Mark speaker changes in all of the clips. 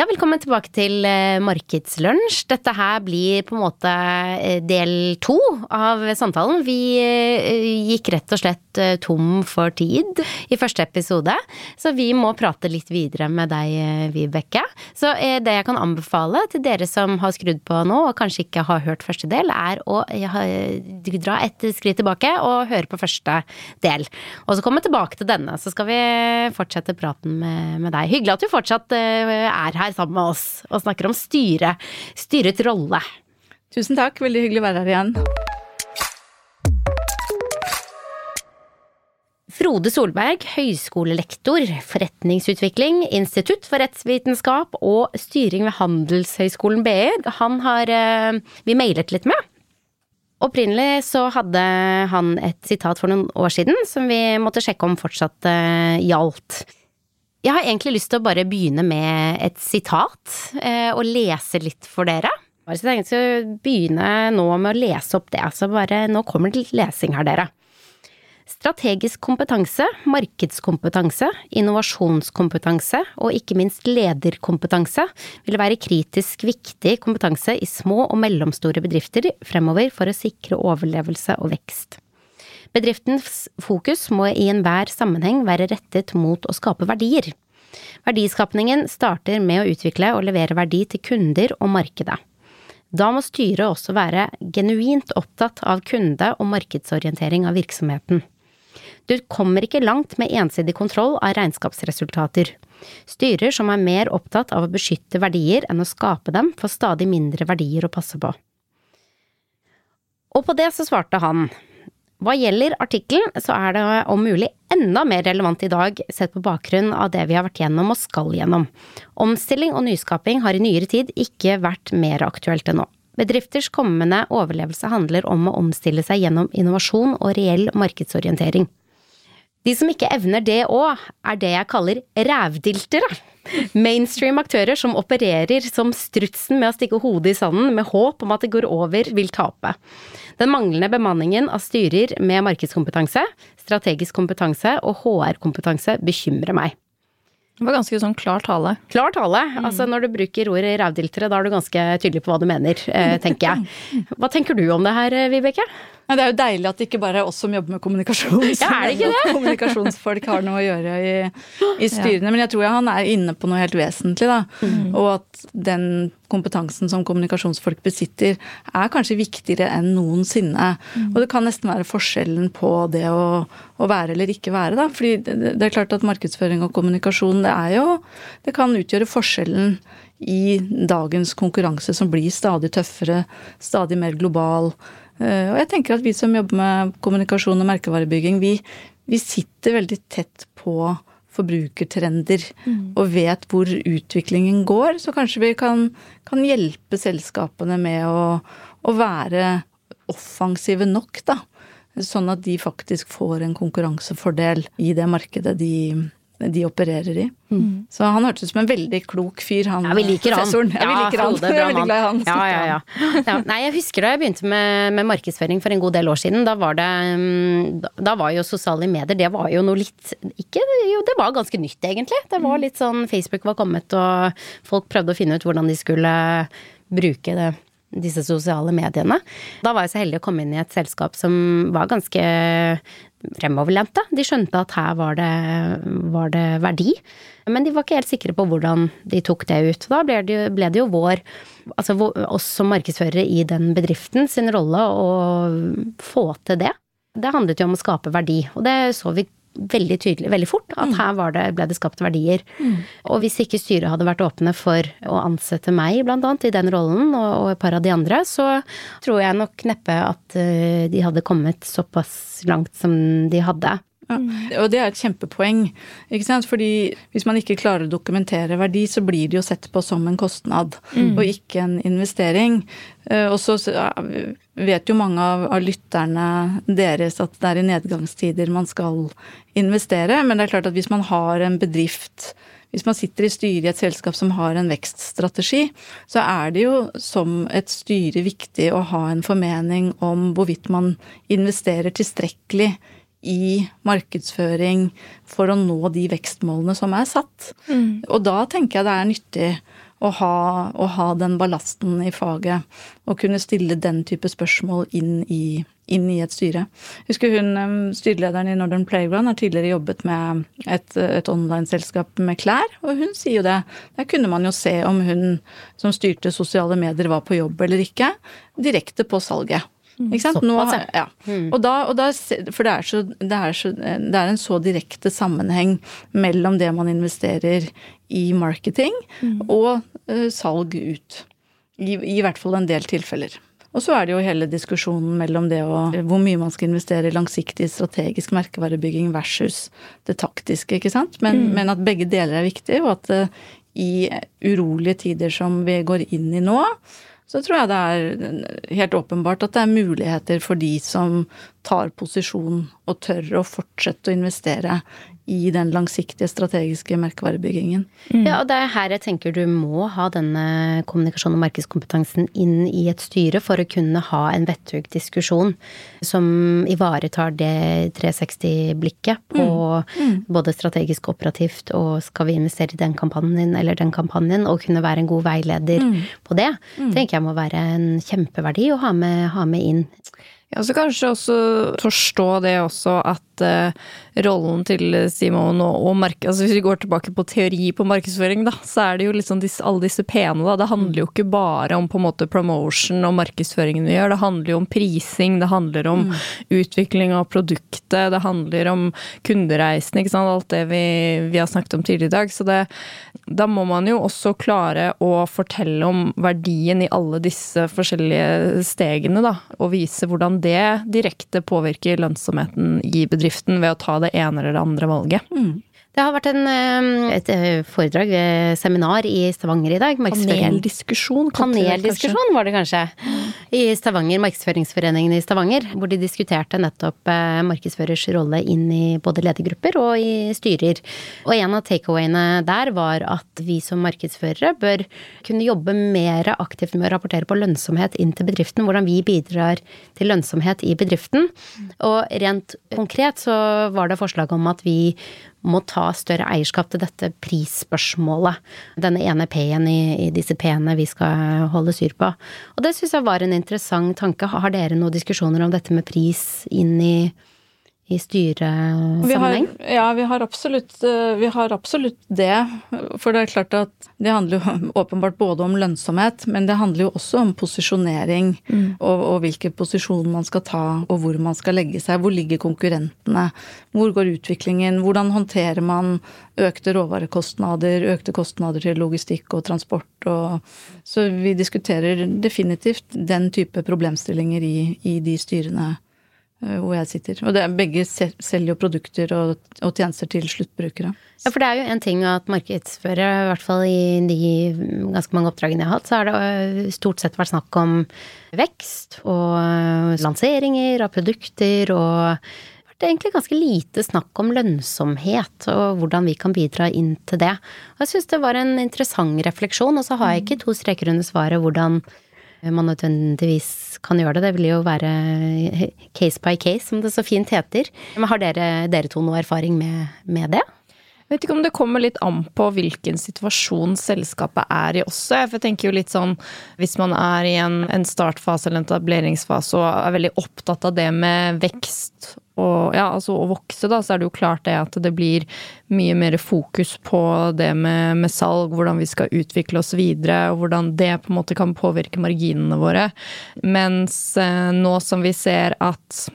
Speaker 1: Ja, velkommen tilbake til eh, Markedslunsj. Dette her blir på en måte eh, del to av samtalen. Vi eh, gikk rett og slett tom for tid i første episode, så vi må prate litt videre med deg, Vibeke. Så det jeg kan anbefale til dere som har skrudd på nå og kanskje ikke har hørt første del, er å dra et skritt tilbake og høre på første del. Og så komme tilbake til denne, så skal vi fortsette praten med, deg. Hyggelig at du fortsatt er her her sammen med oss og snakker om styre, styrets rolle.
Speaker 2: Tusen takk, veldig hyggelig å være her igjen.
Speaker 1: Frode Solberg, høyskolelektor, forretningsutvikling, Institutt for rettsvitenskap og styring ved Handelshøyskolen BI. Han har eh, vi mailet litt med. Opprinnelig så hadde han et sitat for noen år siden som vi måtte sjekke om fortsatt uh, gjaldt. Jeg har egentlig lyst til å bare begynne med et sitat, eh, og lese litt for dere. Så jeg skulle begynne nå med å lese opp det, så bare nå kommer det litt lesing her, dere. Strategisk kompetanse, markedskompetanse, innovasjonskompetanse og ikke minst lederkompetanse vil være kritisk viktig kompetanse i små og mellomstore bedrifter fremover for å sikre overlevelse og vekst. Bedriftens fokus må i enhver sammenheng være rettet mot å skape verdier. Verdiskapningen starter med å utvikle og levere verdi til kunder og markedet. Da må styret også være genuint opptatt av kunde- og markedsorientering av virksomheten. Du kommer ikke langt med ensidig kontroll av regnskapsresultater. Styrer som er mer opptatt av å beskytte verdier enn å skape dem, får stadig mindre verdier å passe på. Og på det så svarte han, hva gjelder artikkelen, så er det om mulig enda mer relevant i dag, sett på bakgrunn av det vi har vært gjennom og skal gjennom. Omstilling og nyskaping har i nyere tid ikke vært mer aktuelt enn nå. Bedrifters kommende overlevelse handler om å omstille seg gjennom innovasjon og reell markedsorientering. De som ikke evner det òg, er det jeg kaller rævdiltere. Mainstream aktører som opererer som strutsen med å stikke hodet i sanden med håp om at det går over, vil tape. Den manglende bemanningen av styrer med markedskompetanse, strategisk kompetanse og HR-kompetanse bekymrer meg.
Speaker 2: Det var ganske sånn klar tale.
Speaker 1: Klar tale. Mm. Altså når du bruker ordet rævdiltere, da er du ganske tydelig på hva du mener, eh, tenker jeg. Hva tenker du om det her, Vibeke?
Speaker 2: Ja, det er jo deilig at det ikke bare er oss som jobber med kommunikasjon.
Speaker 1: Ja, er det ikke det?
Speaker 2: Kommunikasjonsfolk har noe å gjøre i, i styrene. Ja. Men jeg tror han er inne på noe helt vesentlig. da. Mm. Og at den kompetansen som kommunikasjonsfolk besitter, er kanskje viktigere enn noensinne. Mm. Og det kan nesten være forskjellen på det å, å være eller ikke være. da. Fordi det, det, er klart at markedsføring og kommunikasjon, det er jo Det kan utgjøre forskjellen i dagens konkurranse som blir stadig tøffere, stadig mer global. Eh, og jeg tenker at vi som jobber med kommunikasjon og merkevarebygging, vi, vi sitter veldig tett på forbrukertrender mm. og vet hvor utviklingen går. Så kanskje vi kan, kan hjelpe selskapene med å, å, være offensive nok, da. Sånn at de faktisk får en konkurransefordel i det markedet de, de opererer i. Mm. Så han hørtes ut som en veldig klok fyr, han
Speaker 1: ja, vi liker
Speaker 2: professoren.
Speaker 1: Han.
Speaker 2: Ja, vi liker han. Jeg er veldig glad i han.
Speaker 1: Ja, ja, ja. Nei, jeg husker da jeg begynte med, med, markedsføring for en god del år siden. Da var det mm, Da var jo sosiale medier, det var jo noe litt Ikke Jo, det var ganske nytt, egentlig. Det var mm. litt sånn Facebook var kommet, og folk prøvde å finne ut hvordan de skulle bruke det disse sosiale mediene. Da var jeg så heldig å komme inn i et selskap som var ganske fremoverlente. De skjønte at her var det, var det, verdi, men de var ikke helt sikre på hvordan de tok det ut. Da ble det, ble det jo vår, altså oss som markedsførere i den bedriften sin rolle å få til det. Det handlet jo om å skape verdi, og det så vi veldig tydelig, veldig fort, at mm. her det, ble det skapt verdier. Mm. Og hvis ikke styret hadde vært åpne for å ansette meg, blant annet, i den rollen, og, og et par av de andre, så tror jeg nok neppe at uh, de hadde kommet såpass langt som de hadde.
Speaker 2: Ja, og det er et kjempepoeng. ikke sant? Fordi hvis man ikke klarer å dokumentere verdi, så blir det jo sett på som en kostnad, mm. og ikke en investering. Eh, og så vet jo mange av, av, lytterne deres at det er i nedgangstider man skal investere, men det er klart at hvis man har en bedrift hvis man sitter i styret i et selskap som har en vekststrategi, så er det jo som et styre viktig å ha en formening om hvorvidt man investerer tilstrekkelig i markedsføring for å nå de vekstmålene som er satt. Mm. Og da tenker jeg det er nyttig å ha, å ha den ballasten i faget. Og kunne stille den type spørsmål inn i, inn i et styre. Husker hun, Styrelederen i Northern Playground har tidligere jobbet med et, et online-selskap med klær, og hun sier jo det. Der kunne man jo se om hun som styrte sosiale medier var på jobb eller ikke, direkte på salget. Ikke sant? Nå, ja. Mm. Og da, og da, for det er, så, det, er så, det er, en så direkte sammenheng mellom det man investerer i marketing mm. og uh, salg ut. I, I, hvert fall en del tilfeller. Og så er det jo hele diskusjonen mellom det og hvor mye man skal investere i langsiktig strategisk merkevarebygging versus det taktiske, ikke sant. Men, mm. men at begge deler er viktig, og at uh, i urolige tider som vi går inn i nå, så tror jeg det er helt åpenbart at det er muligheter for de som tar posisjon og tør å fortsette å investere i den langsiktige strategiske merkevarebyggingen.
Speaker 1: Mm. Ja, og det er her jeg tenker du må ha denne kommunikasjon- og markedskompetansen inn i et styre for å kunne ha en vettug diskusjon som ivaretar det 360-blikket på mm. Mm. både strategisk og operativt, og skal vi investere i den kampanjen eller den kampanjen, og kunne være en god veileder mm. på det, mm. tenker jeg må være en kjempeverdi å ha med, ha med inn.
Speaker 3: Ja, så kanskje også forstå det også at uh, rollen til Simon og, og mark altså Hvis vi går tilbake på teori på markedsføring, da, så er det jo liksom disse, alle disse pene, da. Det handler jo ikke bare om på en måte promotion og markedsføringen vi gjør. Det handler jo om prising, det handler om mm. utvikling av produktet, det handler om kundereisen, ikke sant. Alt det vi, vi har snakket om tidligere i dag. Så det, da må man jo også klare å fortelle om verdien i alle disse forskjellige stegene, da. Og vise hvordan det direkte påvirker lønnsomheten i bedriften ved å ta det ene eller det andre valget. Mm.
Speaker 1: Det har vært en, et eh, foredrag, et seminar i Stavanger i dag.
Speaker 3: Paneldiskusjon?
Speaker 1: Paneldiskusjon var det kanskje. I Stavanger, Markedsføringsforeningen i Stavanger, hvor de diskuterte nettopp eh, markedsførers rolle inn i både ledergrupper og i styrer. Og en av takeawayene der var at vi som markedsførere bør kunne jobbe mer aktivt med å rapportere på lønnsomhet inn til bedriften. Hvordan vi bidrar til lønnsomhet i bedriften. Og rent konkret så var det forslag om at vi må ta større eierskap til dette prisspørsmålet. Denne ene P-en i, i, disse P-ene vi skal holde syr på. Og det syns jeg var en interessant tanke. Har dere noen diskusjoner om dette med pris inn i i styresammenheng?
Speaker 2: Ja, vi har, absolutt, eh, vi har absolutt det. For det er klart at det handler jo åpenbart både om lønnsomhet, men det handler jo også om posisjonering. Mm. Og, og hvilken posisjon man skal ta, og hvor man skal legge seg. Hvor ligger konkurrentene? Hvor går utviklingen? Hvordan håndterer man økte råvarekostnader, økte kostnader til logistikk og transport? Og, så vi diskuterer definitivt den type problemstillinger i, i de styrene hvor jeg sitter. Og det er, begge selger jo produkter og, og, tjenester til sluttbrukere.
Speaker 1: Ja, for det er jo en ting at markedsførere, i hvert fall i de ganske mange oppdragene jeg har hatt, så har det eh, stort sett vært snakk om vekst og eh, lanseringer av produkter og det er egentlig ganske lite snakk om lønnsomhet og hvordan vi kan bidra inn til det. Og jeg syns det var en interessant refleksjon, og så har jeg ikke to streker under svaret hvordan man nødvendigvis kan gjøre det. Det vil jo være case by case, som det så fint heter. Men har dere, dere to noe erfaring med, med det?
Speaker 3: Jeg vet ikke om det kommer litt an på hvilken situasjon selskapet er i også. For jeg tenker jo litt sånn hvis man er i en, en startfase eller en etableringsfase og er veldig opptatt av det med vekst og ja, altså å vokse, da, så er det jo klart det at det blir mye mer fokus på det med, med salg, hvordan vi skal utvikle oss videre, og hvordan det på en måte kan påvirke marginene våre. Mens eh, nå som vi ser at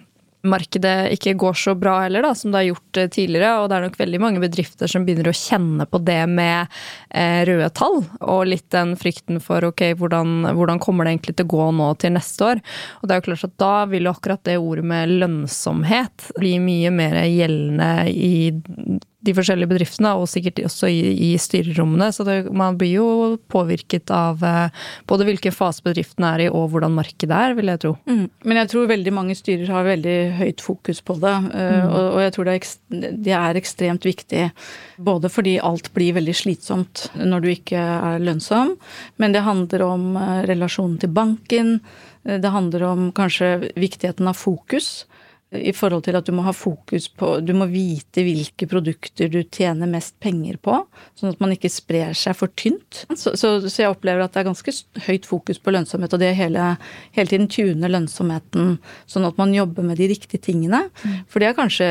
Speaker 3: markedet ikke går så bra heller, da, som det har gjort eh, tidligere. Og det er nok veldig mange bedrifter som begynner å kjenne på det med eh, røde tall. Og litt den frykten for ok, hvordan, hvordan, kommer det egentlig til å gå nå til neste år. Og det er jo klart at da vil jo akkurat det ordet med lønnsomhet bli mye mer gjeldende i de forskjellige bedriftene, og sikkert også i, i styrerommene. Så det, man blir jo påvirket av eh, både hvilken fase bedriften er i, og hvordan markedet er, vil jeg tro.
Speaker 2: Mm. Men jeg tror veldig mange styrer har veldig høyt fokus på det. Eh, mm. Og, og, jeg tror det er, det er, ekstremt viktig. Både fordi alt blir veldig slitsomt når du ikke er lønnsom, men det handler om eh, relasjonen til banken. Det handler om kanskje viktigheten av fokus. I forhold til at du må ha fokus på Du må vite hvilke produkter du tjener mest penger på, sånn at man ikke sprer seg for tynt. Så, så, så jeg opplever at det er ganske høyt fokus på lønnsomhet, og det hele, hele tiden tune lønnsomheten sånn at man jobber med de riktige tingene. For det er kanskje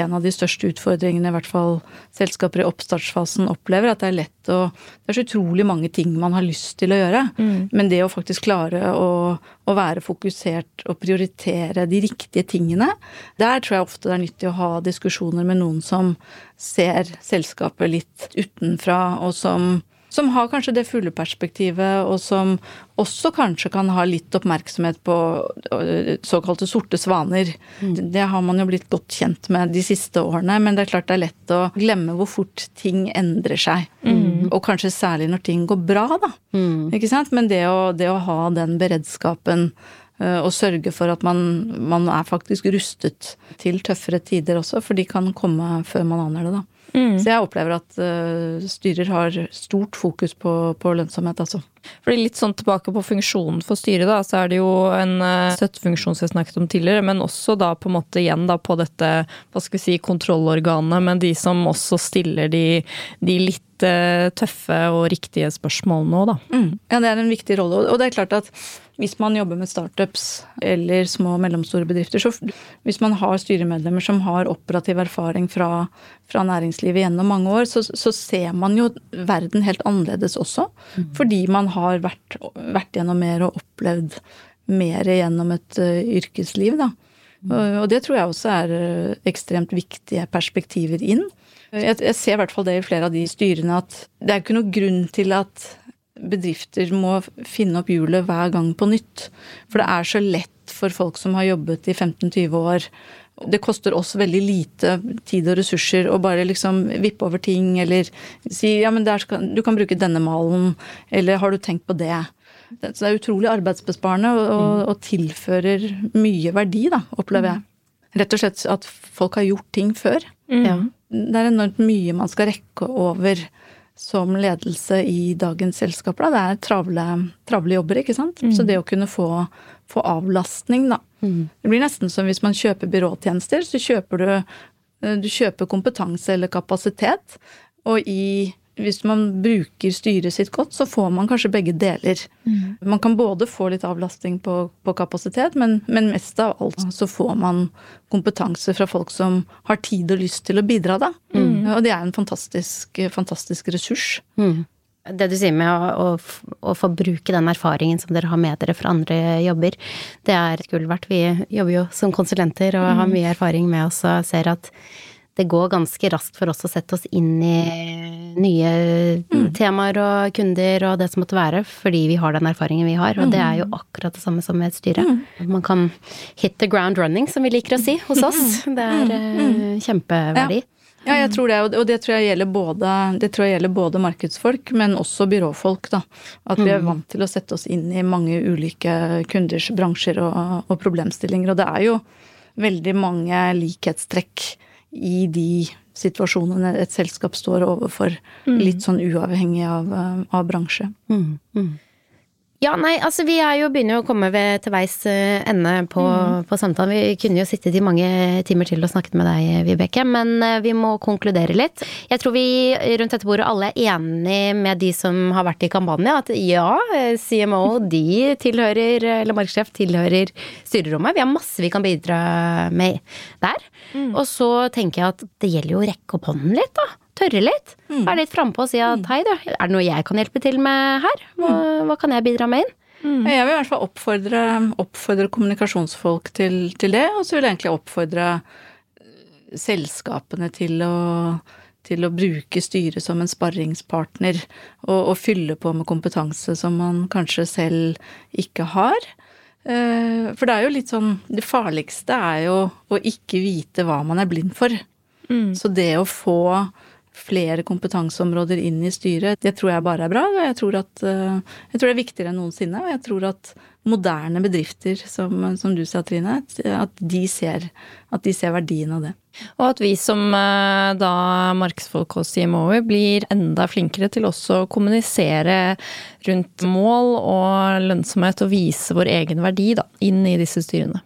Speaker 2: en av de største utfordringene i hvert fall selskaper i oppstartsfasen opplever, at det er lett å Det er så utrolig mange ting man har lyst til å gjøre, mm. men det å faktisk klare å, å være fokusert og prioritere de riktige tingene, der tror jeg ofte det er nyttig å ha diskusjoner med noen som ser selskapet litt utenfra, og som, som har kanskje det fulle perspektivet, og som også kanskje kan ha litt oppmerksomhet på øh, såkalte sorte svaner. Mm. Det har man jo blitt godt kjent med de siste årene, men det er klart det er lett å glemme hvor fort ting endrer seg. Mm. Og kanskje særlig når ting går bra, da. Mm. Ikke sant? Men det å, det å ha den beredskapen Eh, og sørge for at man, man, er faktisk rustet til tøffere tider også, for de kan komme før man aner det, da. Mm. Så jeg opplever at uh, styrer har stort fokus på, på lønnsomhet, altså.
Speaker 3: Fordi litt sånn tilbake på funksjonen for styret, da, så er det jo en uh, støttefunksjon som jeg snakket om tidligere, men også da på en måte igjen da på dette hva skal vi si, kontrollorganet, men de som også stiller de, de litt uh, tøffe og riktige spørsmålene nå, da.
Speaker 2: Mm. Ja, det er en viktig rolle. Og det er klart at hvis man jobber med startups eller små og mellomstore bedrifter, så hvis man har styremedlemmer som har operativ erfaring fra, fra næringslivet gjennom mange år, så, så, ser man jo verden helt annerledes også. Mm. Fordi man har vært, vært, gjennom mer og opplevd mer gjennom et uh, yrkesliv, da. Mm. Og, det tror jeg også er uh, ekstremt viktige perspektiver inn. Jeg, jeg ser i hvert fall det i flere av de styrene at det er ikke noe grunn til at bedrifter må finne opp hjulet hver gang på nytt. For det er så lett for folk som har jobbet i 15-20 år. Det koster oss veldig lite tid og ressurser å bare liksom vippe over ting, eller si ja, men skal, du kan bruke denne malen, eller har du tenkt på det? Så det er utrolig arbeidsbesparende og, og, mm. og tilfører mye verdi, da, opplever jeg. Rett og slett at folk har gjort ting før. Mm. Det er enormt mye man skal rekke over som ledelse i dagens selskaper. Da. Det er travle, travle jobber, ikke sant. Mm. Så det å kunne få, få avlastning, da. Mm. Det blir nesten som hvis man kjøper byråtjenester, så kjøper du, eh, du kjøper kompetanse eller kapasitet, og i hvis man bruker styret sitt godt, så får man kanskje begge deler. Mm. Man kan både få litt avlastning på, på kapasitet, men, men, mest av alt så får man kompetanse fra folk som har tid og lyst til å bidra, da. Mm. Og det er en fantastisk, fantastisk ressurs. Mm.
Speaker 1: Det du sier med å, å, å, få bruke den erfaringen som dere har med dere fra andre jobber, det er gull verdt. Vi jobber jo som konsulenter og har mm. mye erfaring med oss og ser at det går ganske raskt for oss å sette oss inn i nye mm. temaer og kunder og det som måtte være, fordi vi har den erfaringen vi har. Og det er jo mm. akkurat det samme som med et styre. Mm. Man kan hit the ground running, som vi liker å si hos oss. Mm. Det er uh, kjempeverdi.
Speaker 2: Ja. Ja, jeg tror det, og det tror jeg gjelder både, det tror jeg gjelder både markedsfolk, men også byråfolk. da. At vi er vant til å sette oss inn i mange ulike kunders bransjer og, og problemstillinger. Og det er jo veldig mange likhetstrekk i de situasjonene et selskap står overfor, mm. litt sånn uavhengig av, av bransje. Mm. Mm.
Speaker 1: Ja, nei, altså vi er jo begynner å komme ved, til veis eh, ende på, mm. på, samtalen. Vi kunne jo sittet i mange timer til og snakket med deg, Vibeke, men eh, vi må konkludere litt. Jeg tror vi rundt dette bordet alle er enig med de som har vært i kampanje, at ja, CMO de tilhører, eller markedssjef tilhører styrerommet. Vi har masse vi kan bidra med der. Mm. Og så tenker jeg at det gjelder jo å rekke opp hånden litt, da tørre litt. Mm. Være litt frampå og si at mm. hei, du, er det noe jeg kan hjelpe til med her? Hva, mm. hva kan jeg bidra med inn?
Speaker 2: Mm. Jeg vil i hvert fall oppfordre, oppfordre kommunikasjonsfolk til, til det, og så vil jeg egentlig oppfordre eh, selskapene til å, til å bruke styret som en sparringspartner, og, og, fylle på med kompetanse som man kanskje selv ikke har. Eh, for det er jo litt sånn Det farligste er jo å ikke vite hva man er blind for. Mm. Så det å få flere kompetanseområder inn i styret, det tror jeg bare er bra. Jeg tror, at, eh, jeg tror det er viktigere enn noensinne. Og jeg tror at moderne bedrifter, som, som du sa Trine, at de, ser, at de ser verdien av det.
Speaker 3: Og at vi som eh, da markedsfolk og CMO-er blir enda flinkere til også å kommunisere rundt mål og lønnsomhet og vise vår egen verdi da, inn i disse styrene.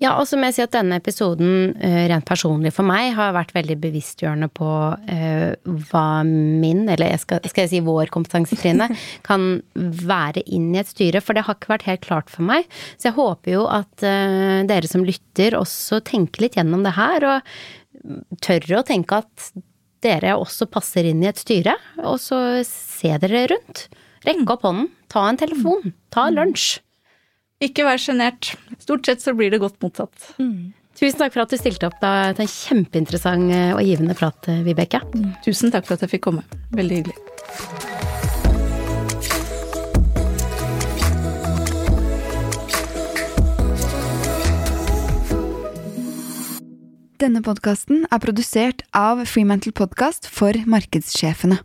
Speaker 1: Ja, og så må jeg si at denne episoden, eh, rent personlig for meg, har vært veldig bevisstgjørende på uh, hva min, eller jeg skal, skal, jeg si vår kompetansetrine, kan være inn i et styre. For det har ikke vært helt klart for meg. Så jeg håper jo at uh, dere som lytter også tenker litt gjennom det her, og tør å tenke at dere også passer inn i et styre, og så se dere rundt. Rekke opp hånden, ta en telefon, ta en lunsj.
Speaker 2: Ikke vær sjenert. Stort sett så blir det godt motsatt.
Speaker 1: Mm. Tusen takk for at du stilte opp. Det er en kjempeinteressant eh, og givende prat, eh, Vibeke.
Speaker 2: Mm. Tusen takk for at jeg fikk komme. Veldig hyggelig.
Speaker 4: Denne podkasten er produsert av Freemantle Podcast for markedssjefene.